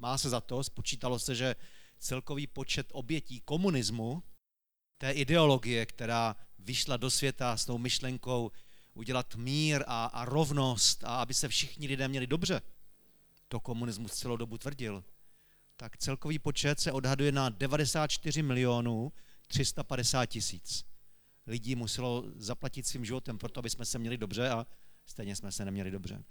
má se za to, spočítalo se, že celkový počet obětí komunismu, té ideologie, která vyšla do světa s tou myšlenkou udělat mír a, a rovnost a aby se všichni lidé měli dobře, to komunismus celou dobu tvrdil, tak celkový počet se odhaduje na 94 milionů 350 tisíc. Lidí muselo zaplatit svým životem proto, aby jsme se měli dobře a stejně jsme se neměli dobře.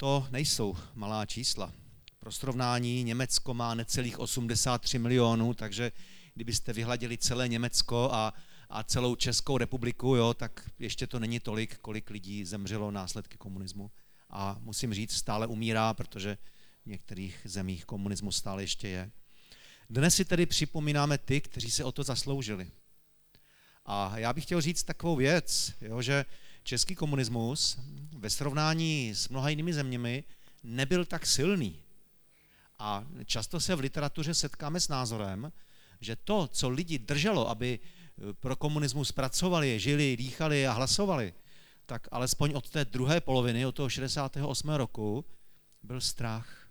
To nejsou malá čísla. Pro srovnání Německo má necelých 83 milionů, takže kdybyste vyhladili celé Německo a, a celou Českou republiku, jo, tak ještě to není tolik, kolik lidí zemřelo následky komunismu. A musím říct, stále umírá, protože v některých zemích komunismus stále ještě je. Dnes si tedy připomínáme ty, kteří se o to zasloužili. A já bych chtěl říct takovou věc, jo, že český komunismus ve srovnání s mnoha jinými zeměmi nebyl tak silný. A často se v literatuře setkáme s názorem, že to, co lidi drželo, aby eh, pro komunismus pracovali, žili, dýchali a hlasovali, tak alespoň od té druhé poloviny, od toho 68. roku, byl strach.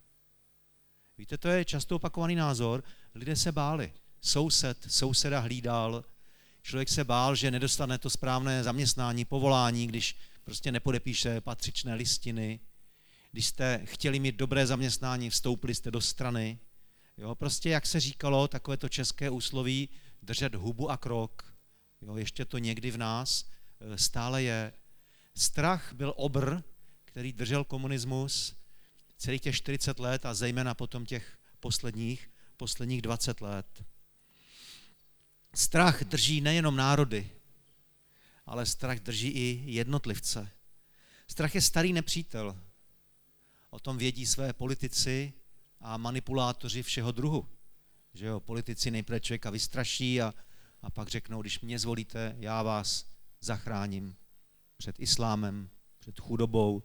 Víte, to je často opakovaný názor. Lidé se báli. Soused, souseda hlídal. Člověk se bál, že nedostane to správné zaměstnání, povolání, když prostě nepodepíše patřičné listiny. Když jste chtěli mít dobré zaměstnání, vstoupili jste do strany. Jo, prostě, jak se říkalo, takové to české úsloví, držet hubu a krok. Jo, ještě to někdy v nás e, stále je. Strach byl obr, který držel komunismus celých těch 40 let a zejména potom těch posledních, posledních 20 let. Strach drží nejenom národy, ale strach drží i jednotlivce. Strach je starý nepřítel. O tom vědí své politici a manipulátoři všeho druhu. Že jo, politici nejprve člověka vystraší a, a pak řeknou, když mě zvolíte, já vás zachráním před islámem, před chudobou,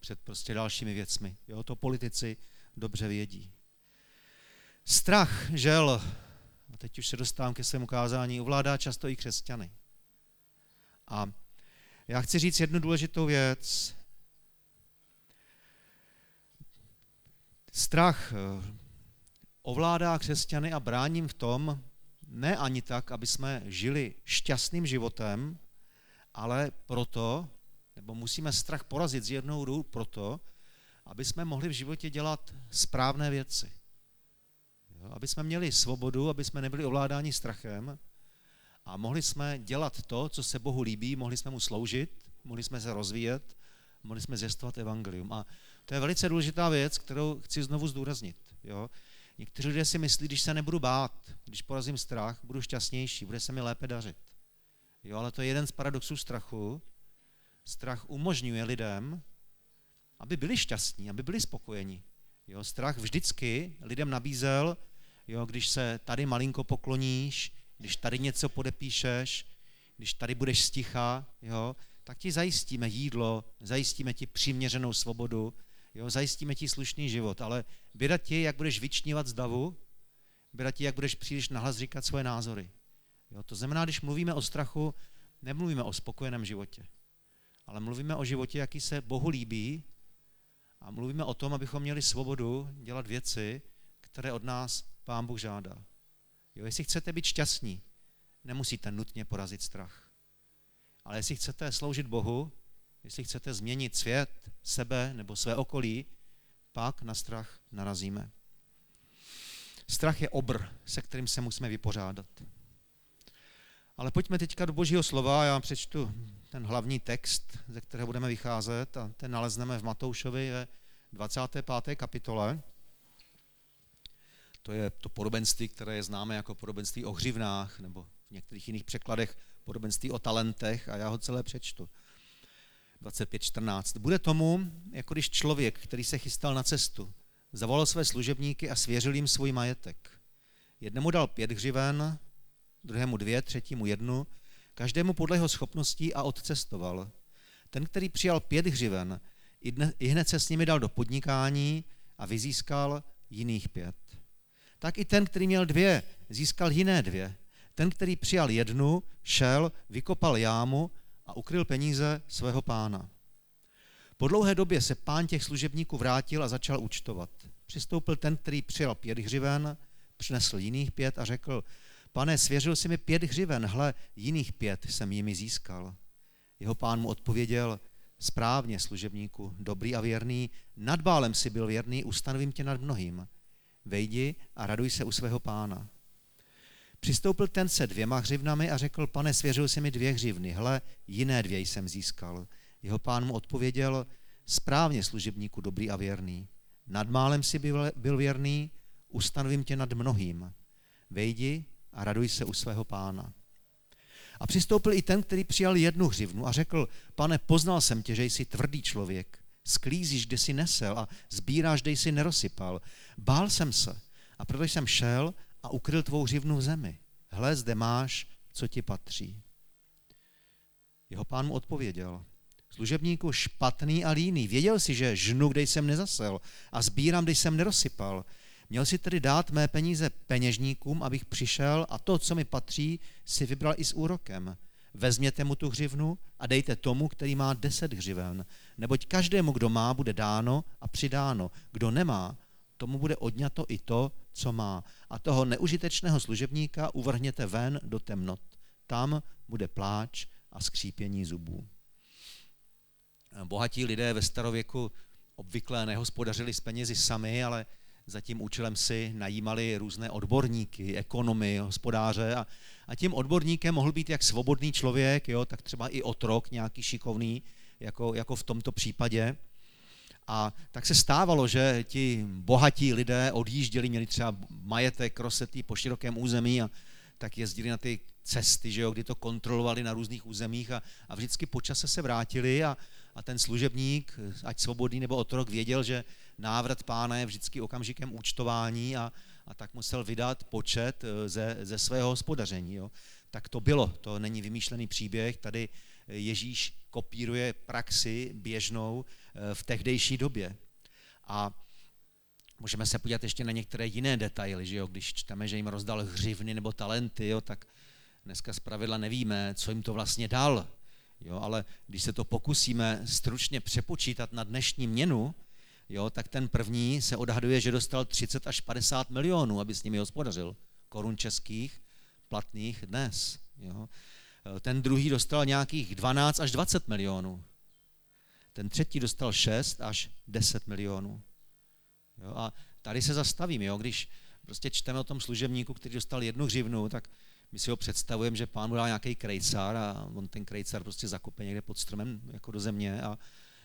před prostě dalšími věcmi. Jo, to politici dobře vědí. Strach, žel, a teď už se dostávám ke svému kázání, ovládá často i křesťany. A já chci říct jednu důležitou věc. Strach eh, ovládá křesťany a bráním v tom, ne ani tak, aby jsme žili šťastným životem, ale proto, nebo musíme strach porazit z jednou rů proto, aby jsme mohli v životě dělat správné věci. Jo, aby jsme měli svobodu, aby jsme nebyli ovládáni strachem a mohli jsme dělat to, co se Bohu líbí, mohli jsme mu sloužit, mohli jsme se rozvíjet, mohli jsme zjistovat evangelium. A to je velice důležitá věc, kterou chci znovu zdůraznit. Jo? Někteří lidé si myslí, když se nebudu bát, když porazím strach, budu šťastnější, bude se mi lépe dařit. Jo, ale to je jeden z paradoxů strachu. Strach umožňuje lidem, aby byli šťastní, aby byli spokojeni. Jo, strach vždycky lidem nabízel, jo, když se tady malinko pokloníš, když tady něco podepíšeš, když tady budeš sticha, jo, tak ti zajistíme jídlo, zajistíme ti přiměřenou svobodu, jo, zajistíme ti slušný život, ale běda ti, jak budeš vyčnívat z davu, běda ti, jak budeš příliš nahlas říkat svoje názory. Jo, to znamená, když mluvíme o strachu, nemluvíme o spokojeném životě, ale mluvíme o životě, jaký se Bohu líbí a mluvíme o tom, abychom měli svobodu dělat věci, které od nás Pán Bůh žádá. Jo, jestli chcete být šťastní, nemusíte nutně porazit strach. Ale jestli chcete sloužit Bohu, jestli chcete změnit svět, sebe nebo své okolí, pak na strach narazíme. Strach je obr, se kterým se musíme vypořádat. Ale pojďme teďka do Božího slova, já přečtu ten hlavní text, ze kterého budeme vycházet a ten nalezneme v Matoušovi ve 25. kapitole. To je to podobenství, které je známé jako podobenství o hřivnách, nebo v některých jiných překladech podobenství o talentech a já ho celé přečtu. 25.14. Bude tomu, jako když člověk, který se chystal na cestu, zavolal své služebníky a svěřil jim svůj majetek. Jednomu dal pět hřiven, druhému dvě, třetímu jednu, každému podle jeho schopností a odcestoval. Ten, který přijal pět hřiven, i hned se s nimi dal do podnikání a vyzískal jiných pět. Tak i ten, který měl dvě, získal jiné dvě. Ten, který přijal jednu, šel, vykopal jámu a ukryl peníze svého pána. Po dlouhé době se pán těch služebníků vrátil a začal účtovat. Přistoupil ten, který přijal pět hřiven, přinesl jiných pět a řekl, pane, svěřil si mi pět hřiven, hle, jiných pět jsem jimi získal. Jeho pán mu odpověděl, správně, služebníku, dobrý a věrný, nad bálem si byl věrný, ustanovím tě nad mnohým. Vejdi a raduj se u svého pána. Přistoupil ten se dvěma hřivnami a řekl, pane, svěřil si mi dvě hřivny, hle, jiné dvě jsem získal. Jeho pán mu odpověděl, správně, služebníku, dobrý a věrný. Nad málem si byl, byl věrný, ustanovím tě nad mnohým. Vejdi a raduj se u svého pána. A přistoupil i ten, který přijal jednu hřivnu a řekl, pane, poznal jsem tě, že jsi tvrdý člověk, sklízíš, kde jsi nesel a sbíráš, kde jsi nerosypal. Bál jsem se a proto jsem šel a ukryl tvou hřivnu v zemi. Hle, zde máš, co ti patří. Jeho pán mu odpověděl, služebníku špatný a líný, věděl si, že žnu, kde jsem nezasel a sbírám, kde jsem nerosypal. Měl si tedy dát mé peníze peněžníkům, abych přišel a to, co mi patří, si vybral i s úrokem. Vezměte mu tu hřivnu a dejte tomu, který má deset hřiven. Neboť každému, kdo má, bude dáno a přidáno. Kdo nemá, tomu bude odňato i to, co má. A toho neužitečného služebníka uvrhněte ven do temnot. Tam bude pláč a skřípění zubů. Bohatí lidé ve starověku obvykle nehospodařili s penězi sami, ale za tím účelem si najímali různé odborníky, ekonomy, hospodáře a, a tím odborníkem mohl být jak svobodný člověk, jo, tak třeba i otrok nějaký šikovný, jako, jako v tomto případě. A tak se stávalo, že ti bohatí lidé odjížděli, měli třeba majetek rosetý po širokém území a tak jezdili na ty cesty, že jo, kdy to kontrolovali na různých územích a, a vždycky po čase se vrátili a, a ten služebník, ať svobodný nebo otrok, věděl, že návrat pána je vždycky okamžikem účtování a, a tak musel vydat počet eh, ze, ze svého hospodaření. Jo. Tak to bylo, to není vymýšlený příběh, tady Ježíš kopíruje praxi běžnou eh, v tehdejší době. A můžeme se podívat ještě na některé jiné detaily, že jo? když čteme, že jim rozdal hřivny nebo talenty, jo? tak dneska zpravidla nevíme, co jim to vlastně dal. Jo? Ale když se to pokusíme stručně přepočítat na dnešní měnu, jo? tak ten první se odhaduje, že dostal 30 až 50 milionů, aby s nimi hospodařil, korun českých, platných dnes. Jo? Ten druhý dostal nějakých 12 až 20 milionů. Ten třetí dostal 6 až 10 milionů. Jo, a tady se zastavím, jo, když prostě čteme o tom služebníku, který dostal jednu hřivnu, tak my si ho představujeme, že pán mu dal nějaký krejcar a on ten krejcar prostě zakope někde pod stromem jako do země, a,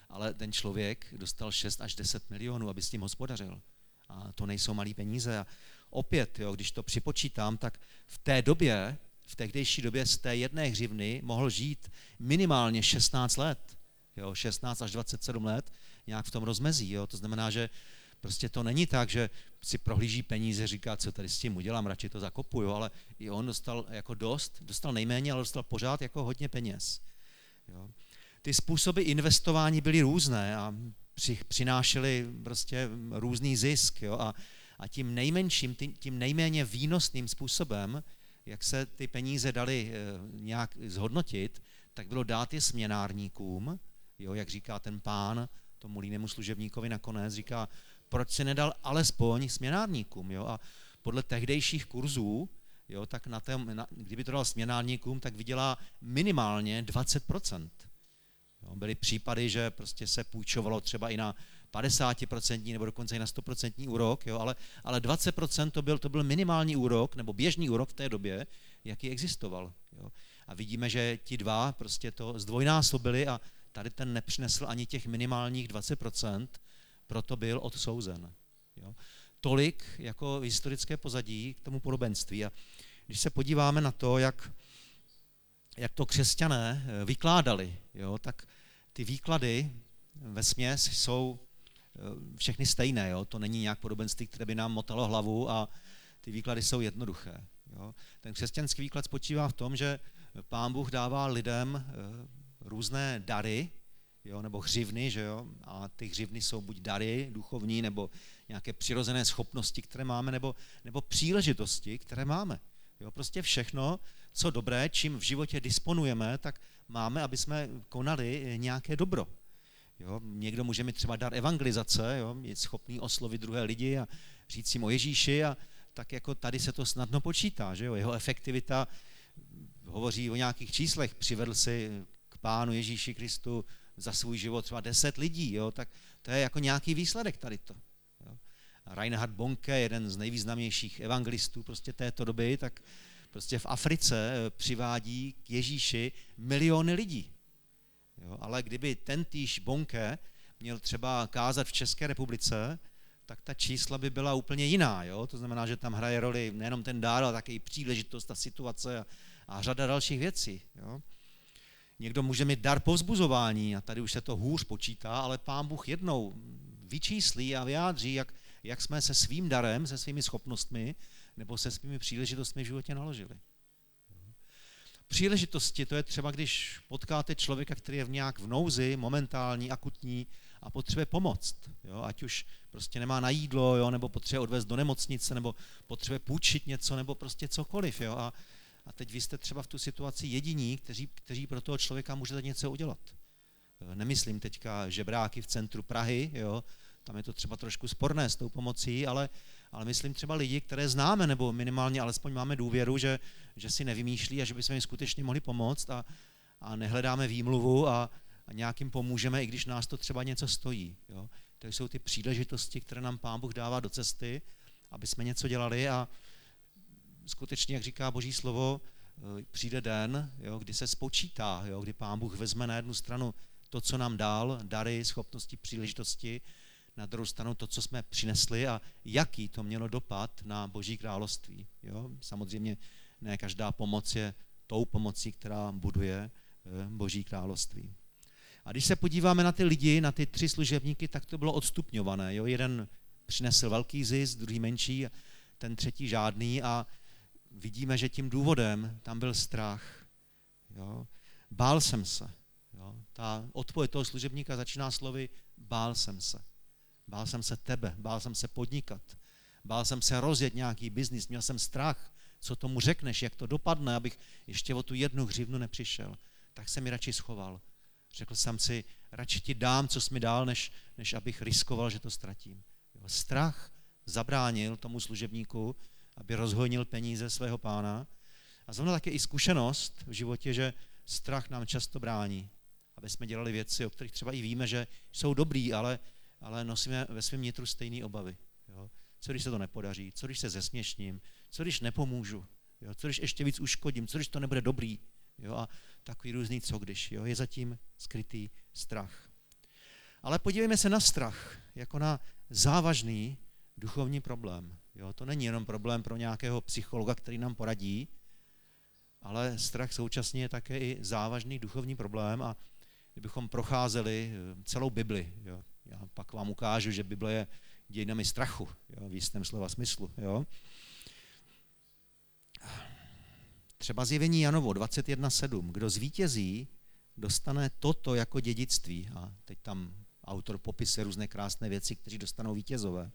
ale ten člověk dostal 6 až 10 milionů, aby s tím hospodařil. A to nejsou malé peníze. A opět, jo, když to připočítám, tak v té době v tehdejší době z té jedné hřivny mohl žít minimálně 16 let. Jo, 16 až 27 let, nějak v tom rozmezí. Jo. To znamená, že prostě to není tak, že si prohlíží peníze, říká, co tady s tím udělám, radši to zakopuju, ale i on dostal jako dost, dostal nejméně, ale dostal pořád jako hodně peněz. Jo. Ty způsoby investování byly různé a při, přinášely prostě různý zisk. Jo. A, a tím nejmenším, tím, tím nejméně výnosným způsobem jak se ty peníze dali eh, nějak zhodnotit, tak bylo dát je směnárníkům, jo, jak říká ten pán tomu línému služebníkovi nakonec, říká, proč se nedal alespoň směnárníkům, jo, a podle tehdejších kurzů, jo, tak na tém, na, kdyby to dal směnárníkům, tak vydělá minimálně 20%. Byly případy, že prostě se půjčovalo třeba i na 50% nebo dokonce i na 100% úrok, jo, ale, ale 20% to byl, to byl minimální úrok nebo běžný úrok v té době, jaký existoval. Jo. A vidíme, že ti dva prostě to zdvojnásobili a tady ten nepřinesl ani těch minimálních 20%, proto byl odsouzen. Jo. Tolik jako historické pozadí k tomu podobenství. A když se podíváme na to, jak, jak to křesťané eh, vykládali, jo, tak ty výklady ve směs jsou Eh, všechny stejné. Jo? To není nějak podobenství, které by nám motalo hlavu a ty výklady jsou jednoduché. Jo? Ten křesťanský výklad spočívá v tom, že pán Bůh dává lidem eh, různé dary, jo, nebo hřivny, že jo, a ty hřivny jsou buď dary duchovní, nebo nějaké přirozené schopnosti, které máme, nebo, nebo příležitosti, které máme. Jo, prostě všechno, co dobré, čím v životě disponujeme, tak máme, aby jsme konali nějaké dobro. Jo? Někdo může mít třeba dar evangelizace, jo? je schopný oslovit druhé lidi a říct jim o Ježíši a tak jako tady se to snadno počítá, že jo? jeho efektivita hovoří o nějakých číslech, přivedl si k pánu Ježíši Kristu za svůj život třeba deset lidí, jo? tak to je jako nějaký výsledek tady to. Jo? Reinhard Bonke, jeden z nejvýznamnějších evangelistů prostě této doby, tak prostě v Africe eh, přivádí k Ježíši miliony lidí. Jo? Ale kdyby ten týž Bonke měl třeba kázat v České republice, tak ta čísla by byla úplně jiná. Jo? To znamená, že tam hraje roli nejenom ten dár, ale také i příležitost, ta situace a, a řada dalších věcí. Jo? Někdo může mít dar povzbuzování a tady už se to hůř počítá, ale pán Bůh jednou vyčíslí a vyjádří, jak, jak jsme se svým darem, se svými schopnostmi nebo se svými příležitostmi v životě naložili. Příležitosti, to je třeba, když potkáte člověka, který je v nějak v nouzi, momentální, akutní a potřebuje pomoct. Jo? Ať už prostě nemá na jídlo, jo? nebo potřebuje odvést do nemocnice, nebo potřebuje půjčit něco, nebo prostě cokoliv. Jo? A, a teď vy jste třeba v tu situaci jediní, kteří, kteří pro toho člověka můžete něco udělat. Nemyslím teďka žebráky v centru Prahy, jo? tam je to třeba trošku sporné s tou pomocí, ale, ale myslím třeba lidi, které známe, nebo minimálně alespoň máme důvěru, že, že si nevymýšlí a že bychom jim skutečně mohli pomoct a, a nehledáme výmluvu a, a nějakým pomůžeme, i když nás to třeba něco stojí. Jo? To jsou ty příležitosti, které nám Pán Bůh dává do cesty, aby jsme něco dělali a skutečně, jak říká Boží slovo, eh, přijde den, jo, kdy se spočítá, jo, kdy Pán Bůh vezme na jednu stranu to, co nám dal, dary, schopnosti, příležitosti, na druhou stranu to, co jsme přinesli a jaký to mělo dopad na Boží království. Jo? Samozřejmě ne každá pomoc je tou pomocí, která buduje eh, Boží království. A když se podíváme na ty lidi, na ty tři služebníky, tak to bylo odstupňované. Jo? Jeden přinesl velký zisk, druhý menší, ten třetí žádný a vidíme, že tím důvodem tam byl strach. Jo? Bál jsem se. Jo? Ta odpověď toho služebníka začíná slovy bál jsem se. Bál jsem se tebe, bál jsem se podnikat, bál jsem se rozjet nějaký biznis, měl jsem strach, co tomu řekneš, jak to dopadne, abych ještě o tu jednu hřivnu nepřišel. Tak jsem mi radši schoval. Řekl jsem si, radši ti dám, co jsi mi dal, než, než abych riskoval, že to ztratím. Jo, strach zabránil tomu služebníku, aby rozhojnil peníze svého pána. A zrovna také i zkušenost v životě, že strach nám často brání, aby jsme dělali věci, o kterých třeba i víme, že jsou dobrý, ale ale nosíme ve svém nitru stejné obavy. Jo? Co když se to nepodaří? Co když se zesměšním? Co když nepomůžu? Jo? Co když ještě víc uškodím? Co když to nebude dobrý? Jo? A takový různý co když. Jo? Je zatím skrytý strach. Ale podívejme se na strach jako na závažný duchovní problém. Jo? To není jenom problém pro nějakého psychologa, který nám poradí, ale strach současně je také i závažný duchovní problém a kdybychom procházeli eh, celou Bibli, jo, já pak vám ukážu, že Bible je dějinami strachu, jo, v jistém slova smyslu. Jo. Třeba zjevení Janovo 21.7. Kdo zvítězí, dostane toto jako dědictví. A teď tam autor popisuje různé krásné věci, kteří dostanou vítězové.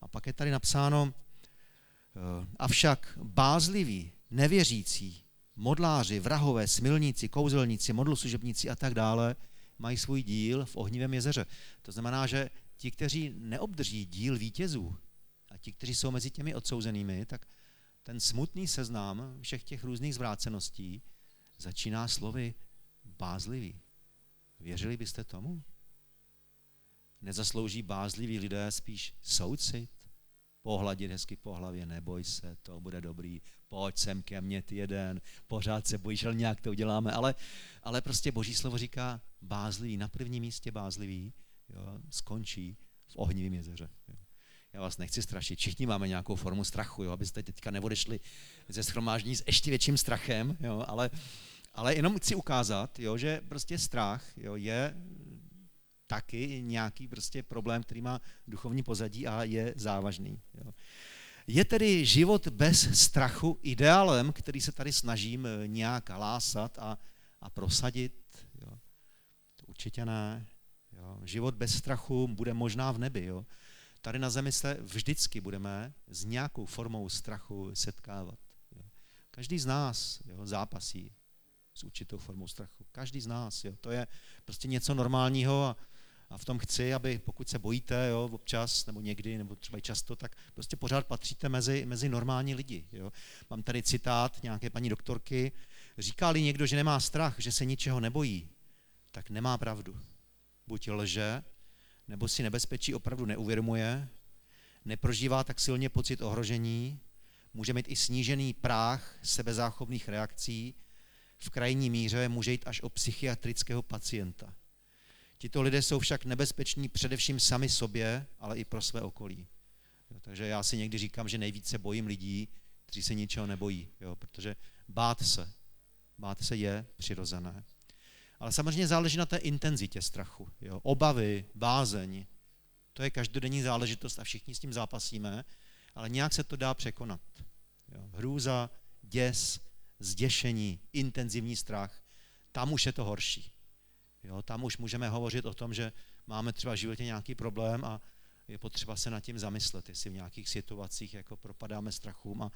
A pak je tady napsáno, eh, avšak bázliví, nevěřící, modláři, vrahové, smilníci, kouzelníci, modloslužebníci a tak dále, mají svůj díl v ohnivém jezeře. To znamená, že ti, kteří neobdrží díl vítězů a ti, kteří jsou mezi těmi odsouzenými, tak ten smutný seznám všech těch různých zvráceností začíná slovy bázlivý. Věřili byste tomu? Nezaslouží bázliví lidé spíš soucit? Pohladit hezky po hlavě, neboj se, to bude dobrý, pojď sem ke mně ty jeden, pořád se bojíš, ale nějak to uděláme, ale, ale prostě boží slovo říká bázlivý, na prvním místě bázlivý, jo, skončí v ohnivém jezeře. Jo. Já vás nechci strašit, všichni máme nějakou formu strachu, jo, abyste teďka neodešli ze schromáždění s ještě větším strachem, jo, ale, ale jenom chci ukázat, jo, že prostě strach jo, je taky nějaký prostě problém, který má duchovní pozadí a je závažný. Jo. Je tedy život bez strachu ideálem, který se tady snažím eh, nějak lásat a, a prosadit? Jo. To určitě ne. Jo. Život bez strachu bude možná v nebi. Jo. Tady na zemi se vždycky budeme s nějakou formou strachu setkávat. Jo. Každý z nás jo, zápasí s určitou formou strachu. Každý z nás. Jo. To je prostě něco normálního a, A v tom chci, aby pokud se bojíte jo, občas, nebo někdy, nebo třeba i často, tak prostě pořád patříte mezi, mezi normální lidi. Jo. Mám tady citát nějaké paní doktorky, říká-li někdo, že nemá strach, že se ničeho nebojí, tak nemá pravdu. Buď lže, nebo si nebezpečí opravdu neuvědomuje, neprožívá tak silně pocit ohrožení, může mít i snížený práh sebezáchovných reakcí, v krajní míře může jít až o psychiatrického pacienta. Tito lidé jsou však nebezpeční především sami sobě, ale i pro své okolí. Jo, takže já si někdy říkám, že nejvíce bojím lidí, kteří se ničeho nebojí, jo, protože bát se, bát se je přirozené. Ale samozřejmě záleží na té intenzitě strachu. Jo. Obavy, bázeň, to je každodenní záležitost a všichni s tím zápasíme, ale nějak se to dá překonat. Jo. Hrůza, děs, zděšení, intenzivní strach, tam už je to horší. Jo, tam už můžeme hovořit o tom, že máme třeba v životě nějaký problém a je potřeba se nad tím zamyslet, jestli v nějakých situacích jako propadáme strachům a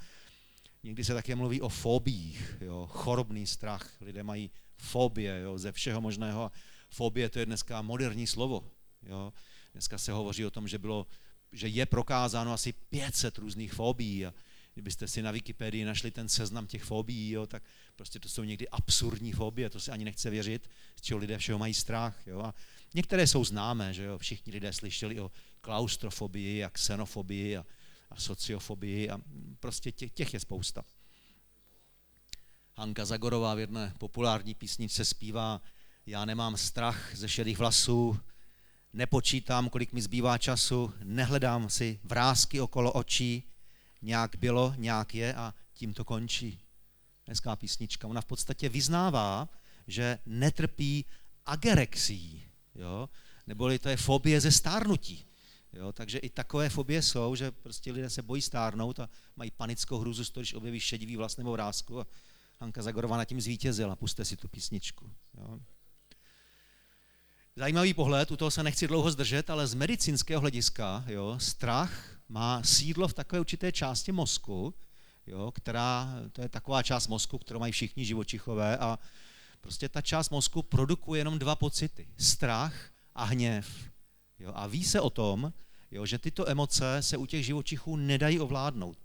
někdy se také mluví o fobích, jo, chorobný strach. Lidé mají fobie jo, ze všeho možného a fobie to je dneska moderní slovo. Jo. Dneska se hovoří o tom, že, bylo, že je prokázáno asi 500 různých fobií a kdybyste si na Wikipedii našli ten seznam těch fobií, jo, tak prostě to jsou někdy absurdní fobie, to se ani nechce věřit, z čeho lidé všeho mají strach. Jo. A některé jsou známé, že jo, všichni lidé slyšeli o klaustrofobii a xenofobii a, a sociofobii a prostě těch, těch je spousta. Hanka Zagorová v jedné populární písničce zpívá Já nemám strach ze šedých vlasů, nepočítám, kolik mi zbývá času, nehledám si vrázky okolo očí, nějak bylo, nějak je a tím to končí. Hezká písnička. Ona v podstatě vyznává, že netrpí agerexí, jo? neboli to je fobie ze stárnutí. Jo? Takže i takové fobie jsou, že prostě lidé se bojí stárnout a mají panickou hruzu z toho, když objeví šedivý vlast nebo vrázku a Hanka Zagorová na tím zvítězila. Puste si tu písničku. Jo? Zajímavý pohled, u toho se nechci dlouho zdržet, ale z medicínského hlediska jo, strach má sídlo v takové určité části mozku, jo, která, to je taková část mozku, kterou mají všichni živočichové a prostě ta část mozku produkuje jenom dva pocity, strach a hněv. Jo, a ví se o tom, jo, že tyto emoce se u těch živočichů nedají ovládnout.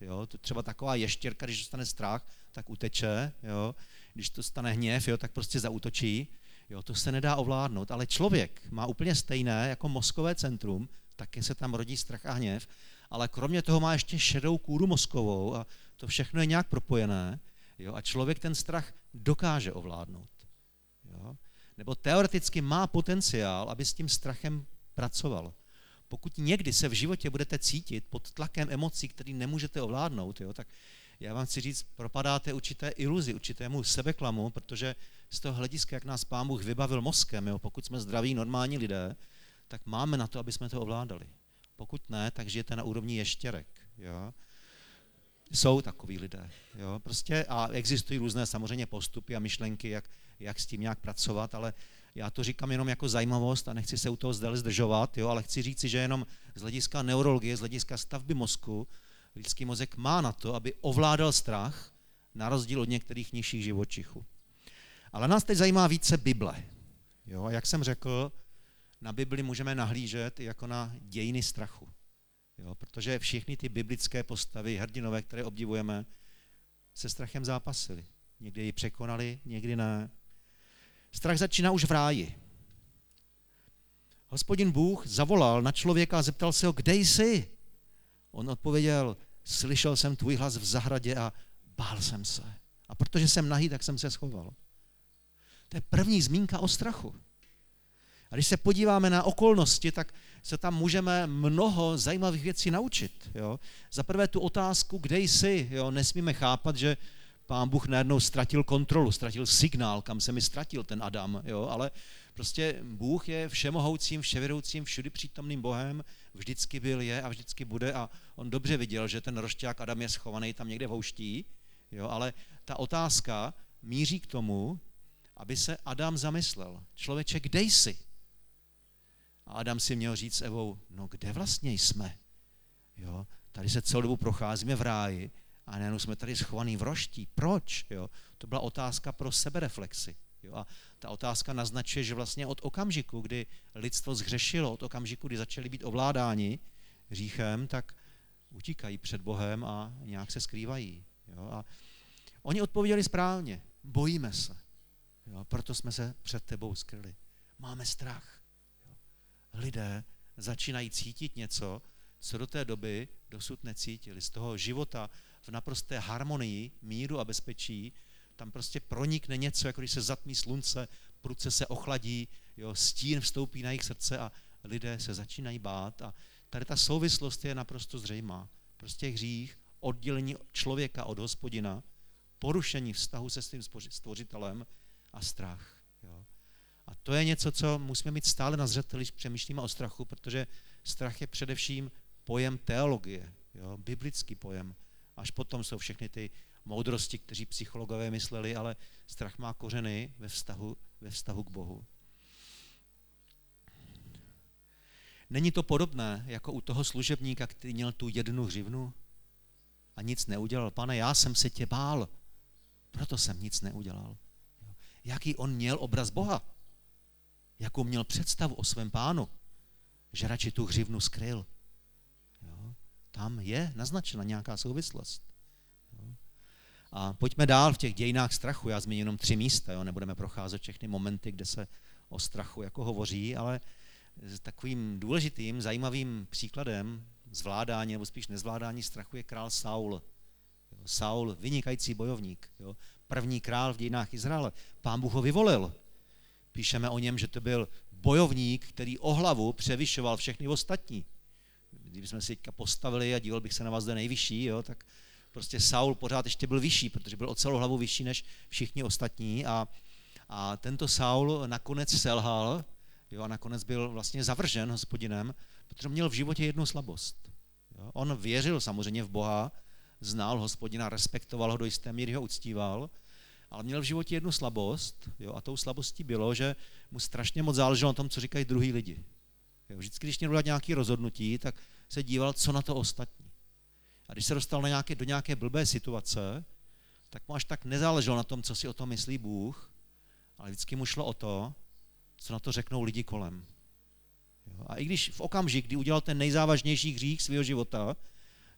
Jo, to třeba taková ještěrka, když dostane strach, tak uteče, jo, když to stane hněv, jo, tak prostě zautočí. Jo, to se nedá ovládnout, ale člověk má úplně stejné jako mozkové centrum, taky se tam rodí strach a hněv, ale kromě toho má ještě šedou kůru mozkovou a to všechno je nějak propojené jo, a člověk ten strach dokáže ovládnout. Jo. Nebo teoreticky má potenciál, aby s tím strachem pracoval. Pokud někdy se v životě budete cítit pod tlakem emocí, který nemůžete ovládnout, jo, tak já vám chci říct, propadáte určité iluzi, určitému sebeklamu, protože z toho hlediska, jak nás Pán Bůh vybavil mozkem, jo, pokud jsme zdraví, normální lidé, tak máme na to, aby jsme to ovládali. Pokud ne, tak žijete na úrovni ještěrek. Jo? Jsou takový lidé. Jo? Prostě a existují různé samozřejmě postupy a myšlenky, jak, jak s tím nějak pracovat, ale já to říkám jenom jako zajímavost a nechci se u toho zde zdržovat, jo? ale chci říci, že jenom z hlediska neurologie, z hlediska stavby mozku, lidský mozek má na to, aby ovládal strach, na rozdíl od některých nižších živočichů. Ale nás teď zajímá více Bible. Jo? Jak jsem řekl, na Bibli můžeme nahlížet jako na dějiny strachu. Jo, protože všechny ty biblické postavy, hrdinové, které obdivujeme, se strachem zápasili. Někdy ji překonali, někdy ne. Strach začíná už v ráji. Hospodin Bůh zavolal na člověka a zeptal se ho, kde jsi? On odpověděl, slyšel jsem tvůj hlas v zahradě a bál jsem se. A protože jsem nahý, tak jsem se schoval. To je první zmínka o strachu. A když se podíváme na okolnosti, tak se tam můžeme mnoho zajímavých věcí naučit. Jo? Za prvé tu otázku, kde jsi, jo? nesmíme chápat, že pán Bůh najednou ztratil kontrolu, ztratil signál, kam se mi ztratil ten Adam, jo? ale prostě Bůh je všemohoucím, vševědoucím, všudy přítomným Bohem, vždycky byl, je a vždycky bude a on dobře viděl, že ten rošťák Adam je schovaný tam někde v houští, jo? ale ta otázka míří k tomu, aby se Adam zamyslel. Člověče, kde jsi? A Adam si měl říct s Evou, no kde vlastně jsme? Jo? Tady se celou dobu procházíme v ráji a najednou jsme tady schovaný v roští. Proč? Jo? To byla otázka pro sebereflexy. Jo? A ta otázka naznačuje, že vlastně od okamžiku, kdy lidstvo zhřešilo, od okamžiku, kdy začali být ovládáni hříchem, tak utíkají před Bohem a nějak se skrývají. Jo? A oni odpověděli správně. Bojíme se. Jo? Proto jsme se před tebou skryli. Máme strach. Lidé začínají cítit něco, co do té doby dosud necítili. Z toho života v naprosté harmonii, míru a bezpečí, tam prostě pronikne něco, jako když se zatmí slunce, prudce se ochladí, jo, stín vstoupí na jejich srdce a lidé se začínají bát. A tady ta souvislost je naprosto zřejmá. Prostě hřích, oddělení člověka od hospodina, porušení vztahu se svým stvořitelem a strach. To je něco, co musíme mít stále na zřeteli, když přemýšlíme o strachu, protože strach je především pojem teologie, jo, biblický pojem. Až potom jsou všechny ty moudrosti, kteří psychologové mysleli, ale strach má kořeny ve vztahu, ve vztahu k Bohu. Není to podobné jako u toho služebníka, který měl tu jednu hřivnu a nic neudělal. Pane, já jsem se tě bál, proto jsem nic neudělal. Jaký on měl obraz Boha? Jakou měl představu o svém pánu? Že radši tu hřivnu skryl. Jo? Tam je naznačena nějaká souvislost. Jo? A pojďme dál v těch dějinách strachu. Já zmíním jenom tři místa, jo? nebudeme procházet všechny momenty, kde se o strachu jako hovoří, ale takovým důležitým, zajímavým příkladem zvládání, nebo spíš nezvládání strachu je král Saul. Saul, vynikající bojovník, jo? první král v dějinách Izraele. Pán Bůh ho vyvolil. Píšeme o něm, že to byl bojovník, který o hlavu převyšoval všechny ostatní. Kdybychom si teďka postavili a díval bych se na vás, do nejvyšší, jo, tak prostě Saul pořád ještě byl vyšší, protože byl o celou hlavu vyšší než všichni ostatní a, a tento Saul nakonec selhal jo, a nakonec byl vlastně zavržen hospodinem, protože měl v životě jednu slabost. Jo. On věřil samozřejmě v Boha, znal hospodina, respektoval ho do jisté míry, ho uctíval, ale měl v životě jednu slabost jo, a tou slabostí bylo, že mu strašně moc záleželo na tom, co říkají druhý lidi. Jo, vždycky, když měl udělat nějaké rozhodnutí, tak se díval, co na to ostatní. A když se dostal na nějaké, do nějaké blbé situace, tak mu až tak nezáleželo na tom, co si o tom myslí Bůh, ale vždycky mu šlo o to, co na to řeknou lidi kolem. Jo, a i když v okamžik, kdy udělal ten nejzávažnější hřích svého života,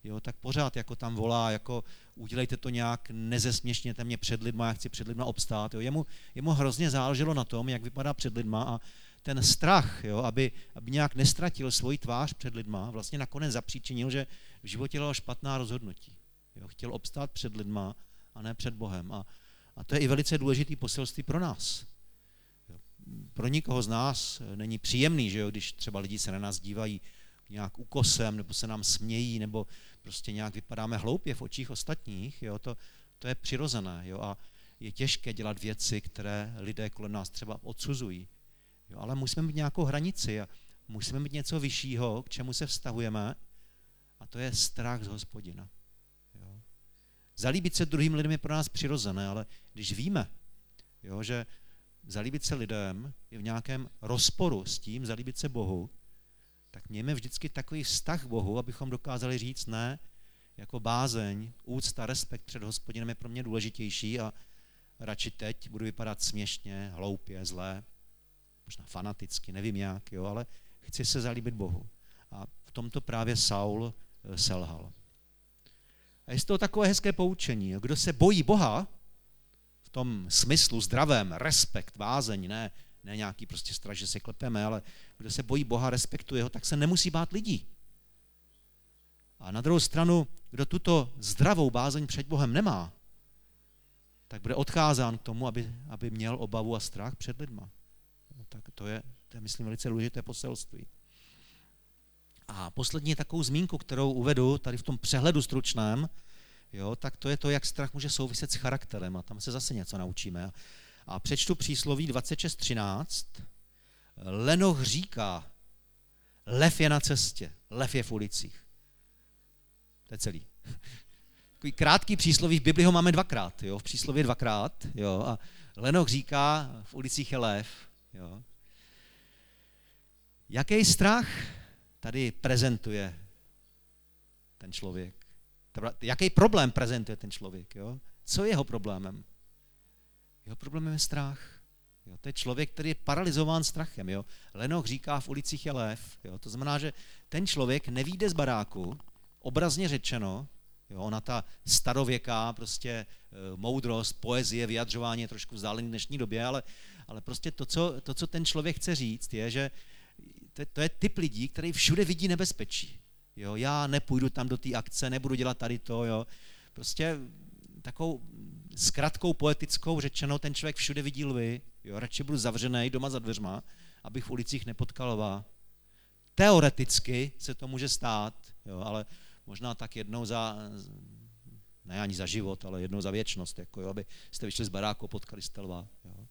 jo, tak pořád jako tam volá, jako udělejte to nějak, nezesměšněte mě před lidma, já chci před lidma obstát. Jo. Jemu, jemu hrozně záleželo na tom, jak vypadá před lidma a ten strach, jo, aby, aby nějak nestratil svoji tvář před lidma, vlastně nakonec zapříčinil, že v životě dělal špatná rozhodnutí. Jo. Chtěl obstát před lidma a ne před Bohem. A, a to je i velice důležitý poselství pro nás. Pro nikoho z nás není příjemný, že jo, když třeba lidi se na nás dívají nějak ukosem, nebo se nám smějí, nebo prostě nějak vypadáme hloupě v očích ostatních, jo, to, to je přirozené. Jo, a je těžké dělat věci, které lidé kolem nás třeba odsuzují. Jo, ale musíme mít nějakou hranici a musíme mít něco vyššího, k čemu se vztahujeme, a to je strach z hospodina. Jo. Zalíbit se druhým lidem je pro nás přirozené, ale když víme, jo, že zalíbit se lidem je v nějakém rozporu s tím zalíbit se Bohu, tak mějme vždycky takový vztah k Bohu, abychom dokázali říct ne, jako bázeň, úcta, respekt před hospodinem je pro mě důležitější a radši teď budu vypadat směšně, hloupě, zlé, možná fanaticky, nevím jak, jo, ale chci se zalíbit Bohu. A v tomto právě Saul eh, selhal. A je to takové hezké poučení. Kdo se bojí Boha, v tom smyslu zdravém, respekt, vázeň, ne, ne nějaký prostě strach, že se klepeme, ale kdo se bojí Boha, respektuje ho, tak se nemusí bát lidí. A na druhou stranu, kdo tuto zdravou bázeň před Bohem nemá, tak bude odkázán k tomu, aby, aby měl obavu a strach před lidma. No, tak to je, to je, myslím, velice důležité poselství. A poslední takovou zmínku, kterou uvedu tady v tom přehledu stručném, jo, tak to je to, jak strach může souviset s charakterem. A tam se zase něco naučíme. A přečtu přísloví 26.13. Lenoch říká, lev je na cestě, lev je v ulicích. To je celý. Takový krátký přísloví, v Bibli ho máme dvakrát, jo, v příslově dvakrát, jo, a Lenoch říká, v ulicích je lev, jo. Jaký strach tady prezentuje ten člověk? Jaký problém prezentuje ten člověk, jo? Co je jeho problémem? Jeho problémem je strach. Jo, to je člověk, který je paralizován strachem. Jo. Lenoch říká, v ulicích je lev. Jo. To znamená, že ten člověk nevíde z baráku, obrazně řečeno, jo, ona ta starověká prostě e, moudrost, poezie, vyjadřování je trošku vzdálený v dnešní době, ale, ale prostě to co, to, co ten člověk chce říct, je, že to, to je typ lidí, který všude vidí nebezpečí. Jo, já nepůjdu tam do té akce, nebudu dělat tady to, jo. Prostě takovou zkratkou poetickou řečeno, ten člověk všude vidí lvy, jo, radši budu zavřený doma za dveřma, abych v ulicích nepotkal lva. Teoreticky se to může stát, jo, ale možná tak jednou za, ne ani za život, ale jednou za věčnost, jako jo, aby jste vyšli z baráku, potkali jste lva. Jo.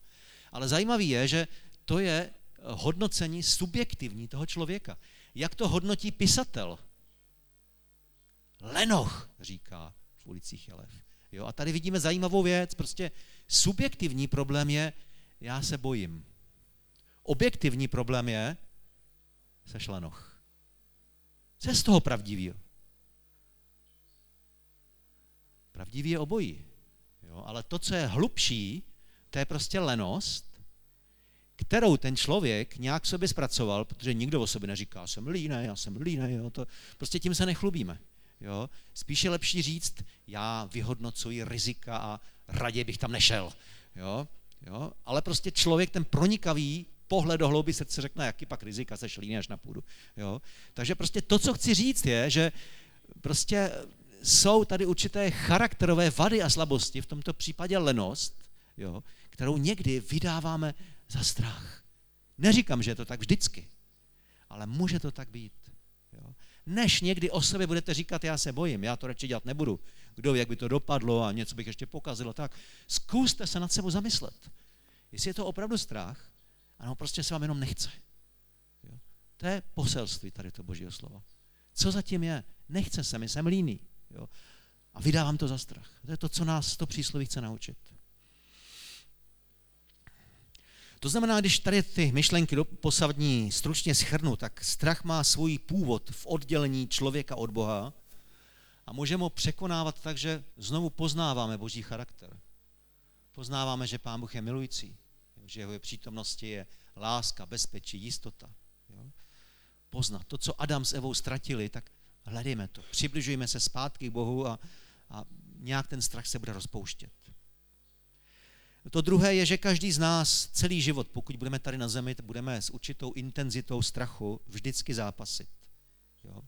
Ale zajímavý je, že to je hodnocení subjektivní toho člověka. Jak to hodnotí pisatel? Lenoch, říká v ulicích je lev. Jo, a tady vidíme zajímavou věc, prostě subjektivní problém je, já se bojím. Objektivní problém je, seš lenoch. Co je z toho pravdivý? Pravdivý je obojí. Jo, ale to, co je hlubší, to je prostě lenost, kterou ten člověk nějak sobě zpracoval, protože nikdo o sobě neříká, jsem línej, já jsem línej, jo, to, prostě tím se nechlubíme. Jo? Spíš je lepší říct, já vyhodnocuji rizika a raději bych tam nešel. Jo? Jo? Ale prostě člověk, ten pronikavý pohled do hlouby srdce řekne, jaký pak rizika se šlíne až na půdu. Jo? Takže prostě to, co chci říct, je, že prostě jsou tady určité charakterové vady a slabosti, v tomto případě lenost, jo? kterou někdy vydáváme za strach. Neříkám, že je to tak vždycky, ale může to tak být než někdy o sobě budete říkat, já se bojím, já to radši dělat nebudu. Kdo ví, jak by to dopadlo a něco bych ještě pokazilo, tak zkuste se nad sebou zamyslet. Jestli je to opravdu strach, ano, prostě se vám jenom nechce. Jo? To je poselství tady to božího slova. Co zatím je? Nechce se mi, jsem líný. Jo? A vydávám to za strach. To je to, co nás to přísloví chce naučit. To znamená, když tady ty myšlenky posavní stručně schrnu, tak strach má svůj původ v oddělení člověka od Boha a můžeme ho překonávat tak, že znovu poznáváme boží charakter. Poznáváme, že Pán Bůh je milující, že jeho přítomnosti je láska, bezpečí, jistota. Poznat to, co Adam s Evou ztratili, tak hledejme to. Přibližujeme se zpátky k Bohu a, a nějak ten strach se bude rozpouštět. To druhé je, že každý z nás celý život, pokud budeme tady na zemi, budeme s určitou intenzitou strachu vždycky zápasit. Jo?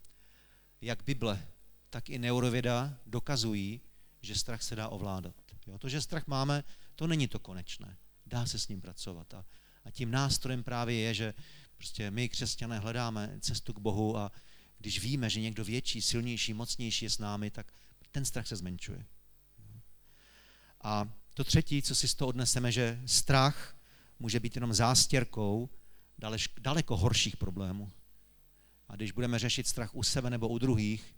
Jak Bible, tak i neurověda dokazují, že strach se dá ovládat. Jo? To, že strach máme, to není to konečné. Dá se s ním pracovat. A, a tím nástrojem právě je, že prostě my, křesťané, hledáme cestu k Bohu a když víme, že někdo větší, silnější, mocnější je s námi, tak ten strach se zmenšuje. A to třetí, co si z toho odneseme, že strach může být jenom zástěrkou daleko horších problémů. A když budeme řešit strach u sebe nebo u druhých,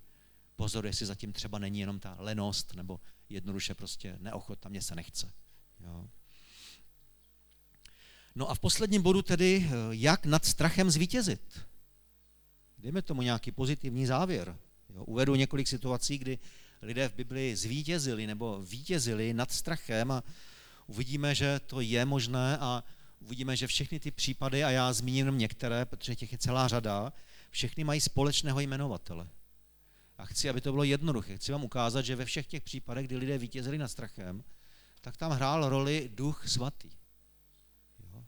pozor, jestli zatím třeba není jenom ta lenost nebo jednoduše prostě neochota, mě se nechce. Jo. No a v posledním bodu tedy, jak nad strachem zvítězit. Dejme tomu nějaký pozitivní závěr. Jo. Uvedu několik situací, kdy lidé v Biblii zvítězili nebo vítězili nad strachem a uvidíme, že to je možné a uvidíme, že všechny ty případy, a já zmíním jenom některé, protože těch je celá řada, všechny mají společného jmenovatele. A chci, aby to bylo jednoduché. Chci vám ukázat, že ve všech těch případech, kdy lidé vítězili nad strachem, tak tam hrál roli duch svatý. Jo.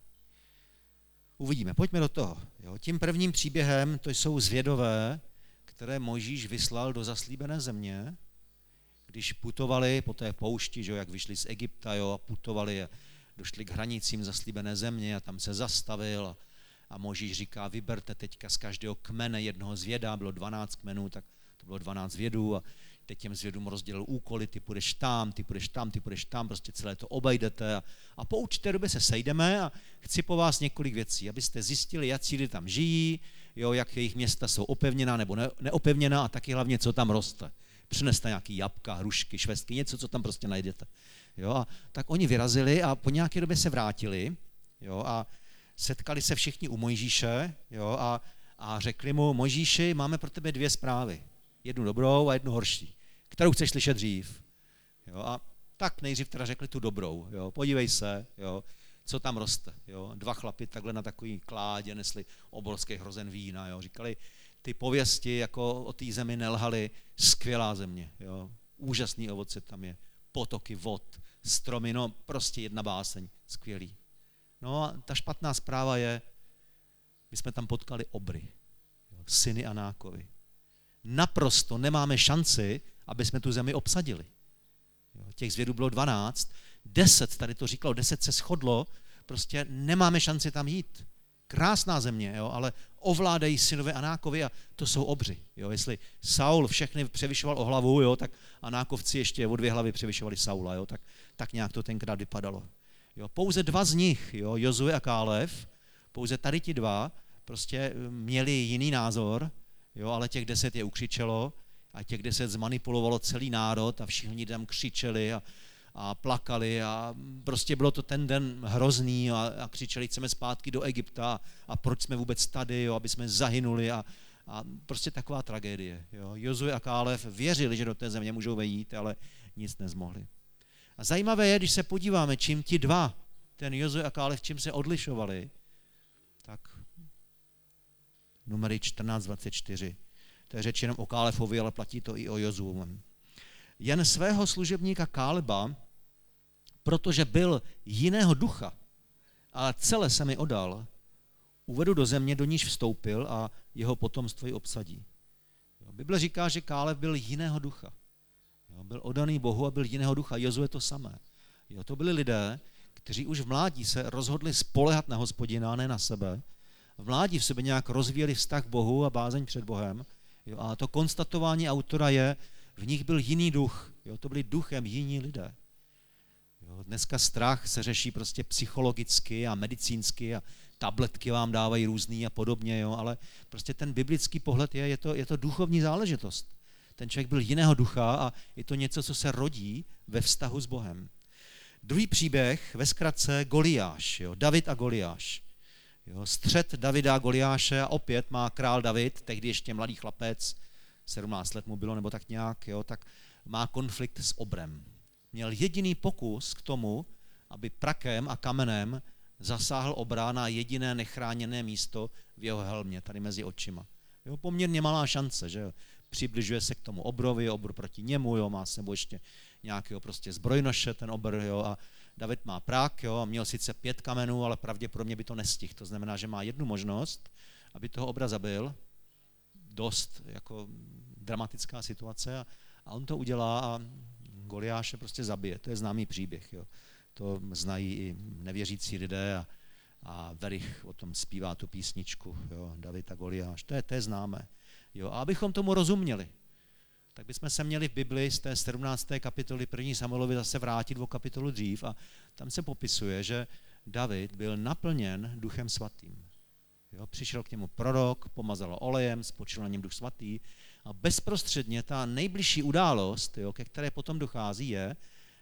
Uvidíme, pojďme do toho. Jo. Tím prvním příběhem to jsou zvědové, které Mojžíš vyslal do zaslíbené země, když putovali po té poušti, že jo, jak vyšli z Egypta jo, a putovali a došli k hranicím zaslíbené země a tam se zastavil a, a Možíš říká, vyberte teďka z každého kmene jednoho zvěda, bylo 12 kmenů, tak to bylo 12 vědů a teď těm zvědům rozdělil úkoly, ty půjdeš tam, ty půjdeš tam, ty půjdeš tam, prostě celé to obejdete a, a po určité době se sejdeme a chci po vás několik věcí, abyste zjistili, jak lidi tam žijí, jo, jak jejich města jsou opevněná nebo ne, neopevněná a taky hlavně, co tam roste přineste nějaký jabka, hrušky, švestky, něco, co tam prostě najdete. Jo, a tak oni vyrazili a po nějaké době se vrátili jo, a setkali se všichni u Mojžíše jo, a, a řekli mu, Mojžíši, máme pro tebe dvě zprávy. Jednu dobrou a jednu horší. Kterou chceš slyšet dřív? Jo, a tak nejdřív teda řekli tu dobrou. Jo, podívej se, jo, co tam roste. Jo? Dva chlapy takhle na takový kládě nesli obrovský hrozen vína. Jo? Říkali, ty pověsti jako o té zemi nelhaly, skvělá země. Jo? Úžasný ovoce tam je, potoky vod, stromy, no prostě jedna báseň, skvělý. No a ta špatná zpráva je, my jsme tam potkali obry, jo? syny Anákovi. Naprosto nemáme šanci, aby jsme tu zemi obsadili. Jo? Těch zvědů bylo 12, deset, tady to říkalo, deset se shodlo, prostě nemáme šanci tam jít. Krásná země, jo, ale ovládají synové Anákovi a to jsou obři. Jo. Jestli Saul všechny převyšoval o hlavu, jo, tak Anákovci ještě o dvě hlavy převyšovali Saula. Jo, tak, tak nějak to tenkrát vypadalo. Jo. Pouze dva z nich, jo, Jozue a Kálev, pouze tady ti dva prostě eh, měli jiný názor, jo, ale těch deset je ukřičelo a těch deset zmanipulovalo celý národ a všichni tam křičeli a a plakali a prostě bylo to ten den hrozný a, a křičeli, chceme zpátky do Egypta a proč jsme vůbec tady, jo, aby jsme zahynuli a, a prostě taková tragédie. Jo. Jozue a Kálev věřili, že do té země můžou vejít, ale nic nezmohli. A zajímavé je, když se podíváme, čím ti dva, ten Jozue a Kálev, čím se odlišovali, tak numery 14.24. To je řeč jenom o Kálefovi, ale platí to i o Jozuem jen svého služebníka Káleba, protože byl jiného ducha, ale celé se mi odal, uvedu do země, do níž vstoupil a jeho potomstvo ji obsadí. Bible říká, že Kálev byl jiného ducha. Byl odaný Bohu a byl jiného ducha. Jozue to samé. Jo, to byli lidé, kteří už v mládí se rozhodli spolehat na hospodina, ne na sebe. V mládí v sebe nějak rozvíjeli vztah k Bohu a bázeň před Bohem. Jo, a to konstatování autora je, v nich byl jiný duch. Jo? To byli duchem jiní lidé. Jo? Dneska strach se řeší prostě psychologicky a medicínsky a tabletky vám dávají různý a podobně, jo? ale prostě ten biblický pohled je, je to, je to duchovní záležitost. Ten člověk byl jiného ducha a je to něco, co se rodí ve vztahu s Bohem. Druhý příběh, ve zkratce Goliáš, jo? David a Goliáš. Jo? Střed Davida a Goliáše a opět má král David, tehdy ještě mladý chlapec, 17 let mu bylo nebo tak nějak, jo, tak má konflikt s obrem. Měl jediný pokus k tomu, aby prakem a kamenem zasáhl obra na jediné nechráněné místo v jeho helmě, tady mezi očima. Jo, poměrně malá šance, že jo. Přibližuje se k tomu obrovi, obr proti němu, jo, má sebou ještě nějakého prostě zbrojnoše, ten obr, jo, a David má prák, jo, a měl sice pět kamenů, ale pravděpodobně by to nestihl. To znamená, že má jednu možnost, aby toho obra zabil, dost jako dramatická situace a, a on to udělá a Goliáše prostě zabije. To je známý příběh. Jo. To znají i nevěřící lidé a, a Verich o tom zpívá tu písničku, jo, David a Goliáš. To je, to je známé. Jo. A abychom tomu rozuměli, tak bychom se měli v Bibli z té 17. kapitoly 1. Samuelovi zase vrátit o kapitolu dřív a tam se popisuje, že David byl naplněn duchem svatým. Jo, přišel k němu prorok, pomazal olejem, spočil na něm duch svatý a bezprostředně ta nejbližší událost, jo, ke které potom dochází, je,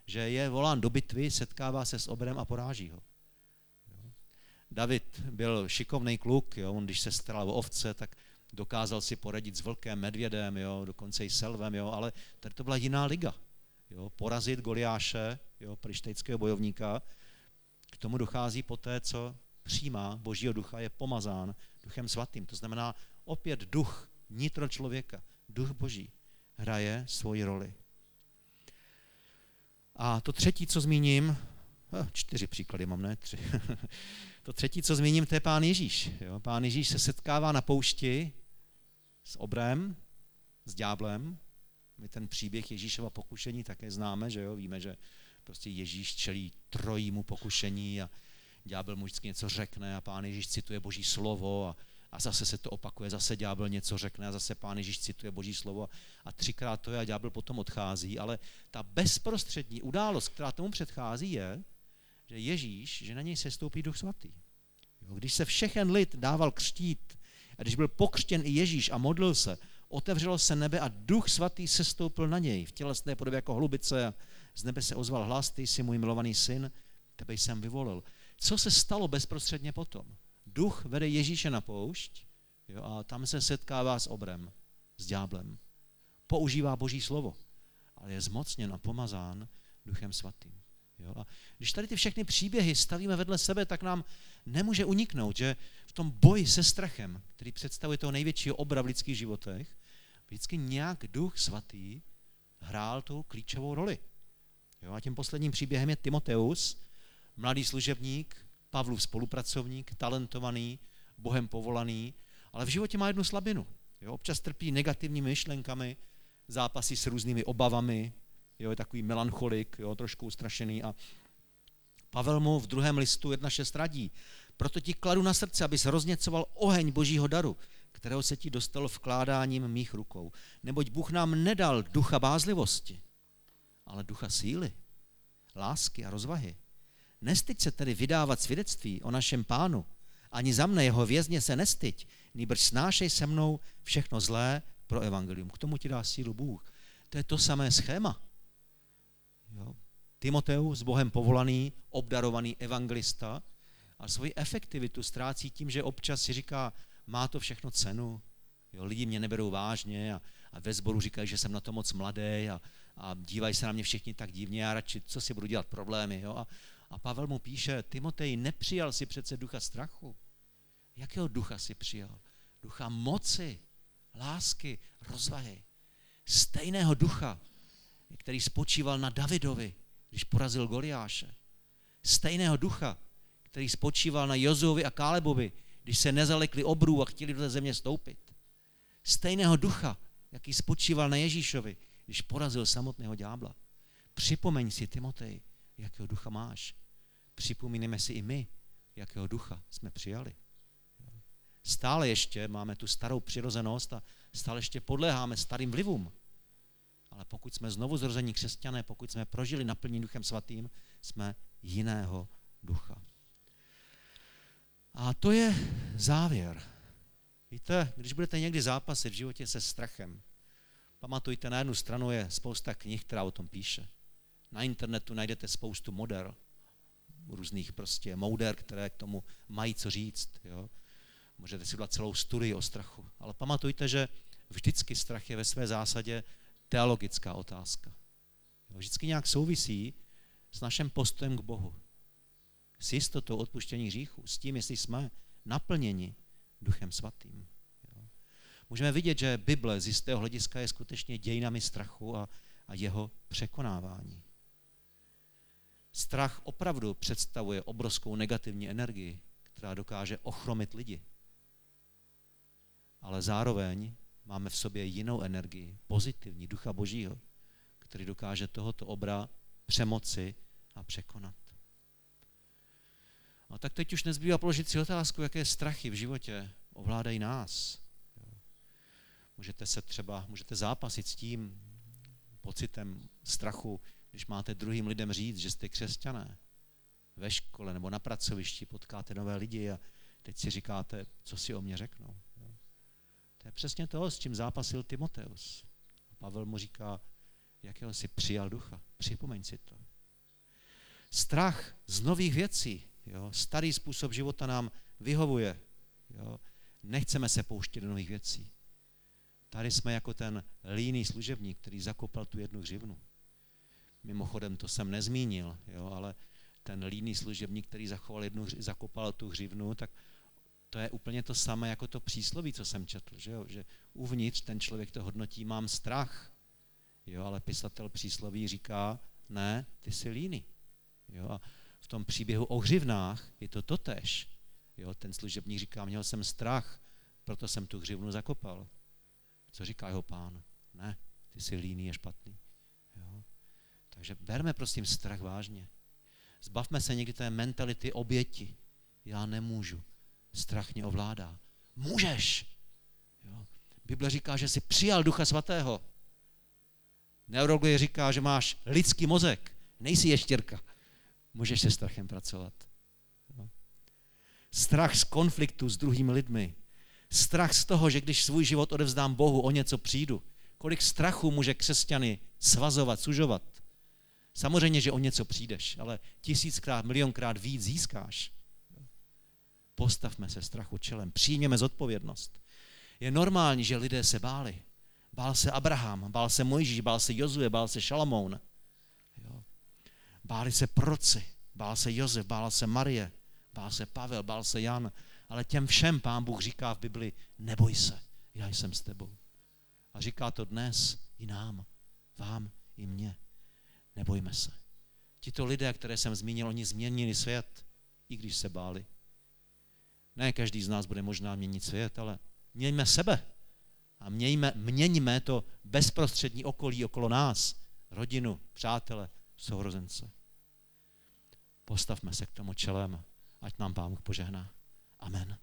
že je volán do bitvy, setkává se s obrem a poráží ho. David byl šikovný kluk, jo, on když se staral o ovce, tak dokázal si poradit s vlkem, medvědem, jo, dokonce i selvem, jo, ale tady to byla jiná liga. Jo, porazit Goliáše, jo, prištejského bojovníka, k tomu dochází poté, co přijímá Božího ducha, je pomazán duchem svatým. To znamená opět duch nitro člověka, duch Boží hraje svoji roli. A to třetí, co zmíním, čtyři příklady mám, ne tři. to třetí, co zmíním, to je pán Ježíš. Jo? Pán Ježíš se setkává na poušti s obrem, s ďáblem. My ten příběh Ježíšova pokušení také známe, že jo? Víme, že prostě Ježíš čelí trojímu pokušení a ďábel mu vždycky něco řekne a pán Ježíš cituje boží slovo a, a zase se to opakuje, zase ďábel něco řekne a zase pán Ježíš cituje boží slovo a, třikrát to je a ďábel potom odchází, ale ta bezprostřední událost, která tomu předchází, je, že Ježíš, že na něj se stoupí duch svatý. Když se všechen lid dával křtít a když byl pokřtěn i Ježíš a modlil se, otevřelo se nebe a duch svatý se stoupil na něj v tělesné podobě jako hlubice a z nebe se ozval hlas, ty jsi můj milovaný syn, tebe jsem vyvolil. Co se stalo bezprostředně potom? Duch vede Ježíše na poušť jo, a tam se setkává s obrem, s ďáblem. Používá Boží slovo, ale je zmocněn a pomazán Duchem Svatým. Jo? A když tady ty všechny příběhy stavíme vedle sebe, tak nám nemůže uniknout, že v tom boji se strachem, který představuje toho největšího obra v lidských životech, vždycky nějak duch svatý hrál tu klíčovou roli. Jo? A tím posledním příběhem je Timoteus, mladý služebník, Pavlův spolupracovník, talentovaný, Bohem povolaný, ale v životě má jednu slabinu. Jo? Občas trpí negativními myšlenkami, zápasy s různými obavami, jo? je takový melancholik, jo? trošku ustrašený a Pavel mu v druhém listu 1.6 radí, proto ti kladu na srdce, abys rozněcoval oheň božího daru, kterého se ti dostalo vkládáním mých rukou. Neboť Bůh nám nedal ducha bázlivosti, ale ducha síly, lásky a rozvahy. Nestyď se tedy vydávat svědectví o našem pánu, ani za mne jeho vězně se nestyď, nýbrž snášej se mnou všechno zlé pro evangelium. K tomu ti dá sílu Bůh. To je to samé schéma. Jo. Timoteus, Bohem povolaný, obdarovaný evangelista, a svoji efektivitu ztrácí tím, že občas si říká, má to všechno cenu, jo, lidi mě neberou vážně a, a ve sboru říkají, že jsem na to moc mladý a, a dívají se na mě všichni tak divně, já radši, co si budu dělat problémy. Jo? A, a Pavel mu píše, Timotej, nepřijal si přece ducha strachu. Jakého ducha si přijal? Ducha moci, lásky, rozvahy. Stejného ducha, který spočíval na Davidovi, když porazil Goliáše. Stejného ducha, který spočíval na Jozovi a Kálebovi, když se nezalekli obrů a chtěli do té země stoupit. Stejného ducha, jaký spočíval na Ježíšovi, když porazil samotného ďábla. Připomeň si, Timotej, jakého ducha máš. Připomínáme si i my, jakého ducha jsme přijali. Stále ještě máme tu starou přirozenost a stále ještě podléháme starým vlivům. Ale pokud jsme znovu zrození křesťané, pokud jsme prožili naplnění duchem svatým, jsme jiného ducha. A to je závěr. Víte, když budete někdy zápasit v životě se strachem, pamatujte, na jednu stranu je spousta knih, která o tom píše. Na internetu najdete spoustu moder, různých prostě mouder, které k tomu mají co říct. Jo. Můžete si udělat celou studii o strachu. Ale pamatujte, že vždycky strach je ve své zásadě teologická otázka. Vždycky nějak souvisí s naším postojem k Bohu. S jistotou odpuštění hříchu, s tím, jestli jsme naplněni Duchem Svatým. Můžeme vidět, že Bible z jistého hlediska je skutečně dějinami strachu a, a jeho překonávání. Strach opravdu představuje obrovskou negativní energii, která dokáže ochromit lidi. Ale zároveň máme v sobě jinou energii, pozitivní, ducha božího, který dokáže tohoto obra přemoci a překonat. A tak teď už nezbývá položit si otázku, jaké strachy v životě ovládají nás. Můžete se třeba, můžete zápasit s tím pocitem strachu, když máte druhým lidem říct, že jste křesťané. Ve škole nebo na pracovišti potkáte nové lidi a teď si říkáte, co si o mě řeknou. To je přesně to, s čím zápasil Timoteus. A Pavel mu říká, jakého si přijal ducha. Připomeň si to. Strach z nových věcí. Jo? Starý způsob života nám vyhovuje. Jo? Nechceme se pouštět do nových věcí. Tady jsme jako ten líný služebník, který zakopal tu jednu hřivnu. Mimochodem, to jsem nezmínil, jo, ale ten líný služebník, který zachoval jednu, zakopal tu hřivnu, tak to je úplně to samé jako to přísloví, co jsem četl, že, jo? že uvnitř ten člověk to hodnotí, mám strach, jo, ale pisatel přísloví říká, ne, ty jsi líný. Jo? A v tom příběhu o hřivnách je to totež. Jo? Ten služebník říká, měl jsem strach, proto jsem tu hřivnu zakopal. Co říká jeho pán? Ne, ty jsi líný a špatný. Takže berme prosím strach vážně. Zbavme se někdy té mentality oběti. Já nemůžu. Strach mě ovládá. Můžeš. Jo? Bible říká, že jsi přijal Ducha Svatého. Neurologie říká, že máš lidský mozek. Nejsi ještěrka. Můžeš se strachem pracovat. Jo? Strach z konfliktu s druhými lidmi. Strach z toho, že když svůj život odevzdám Bohu, o něco přijdu. Kolik strachu může křesťany svazovat, sužovat. Samozřejmě, že o něco přijdeš, ale tisíckrát, milionkrát víc získáš. Postavme se strachu čelem, přijměme zodpovědnost. Je normální, že lidé se báli. Bál se Abraham, bál se Mojžíš, bál se Jozue, bál se Šalamoun. Báli se proci, bál se Josef, bál se Marie, bál se Pavel, bál se Jan, ale těm všem pán Bůh říká v Bibli, neboj se, já jsem s tebou. A říká to dnes i nám, vám i mně. Nebojme se. Tito lidé, které jsem zmínil, oni změnili svět, i když se báli. Ne každý z nás bude možná měnit svět, ale mějme sebe a mějme, měňme to bezprostřední okolí okolo nás, rodinu, přátele, sourozence. Postavme se k tomu čelem, ať nám Pán Bůh požehná. Amen.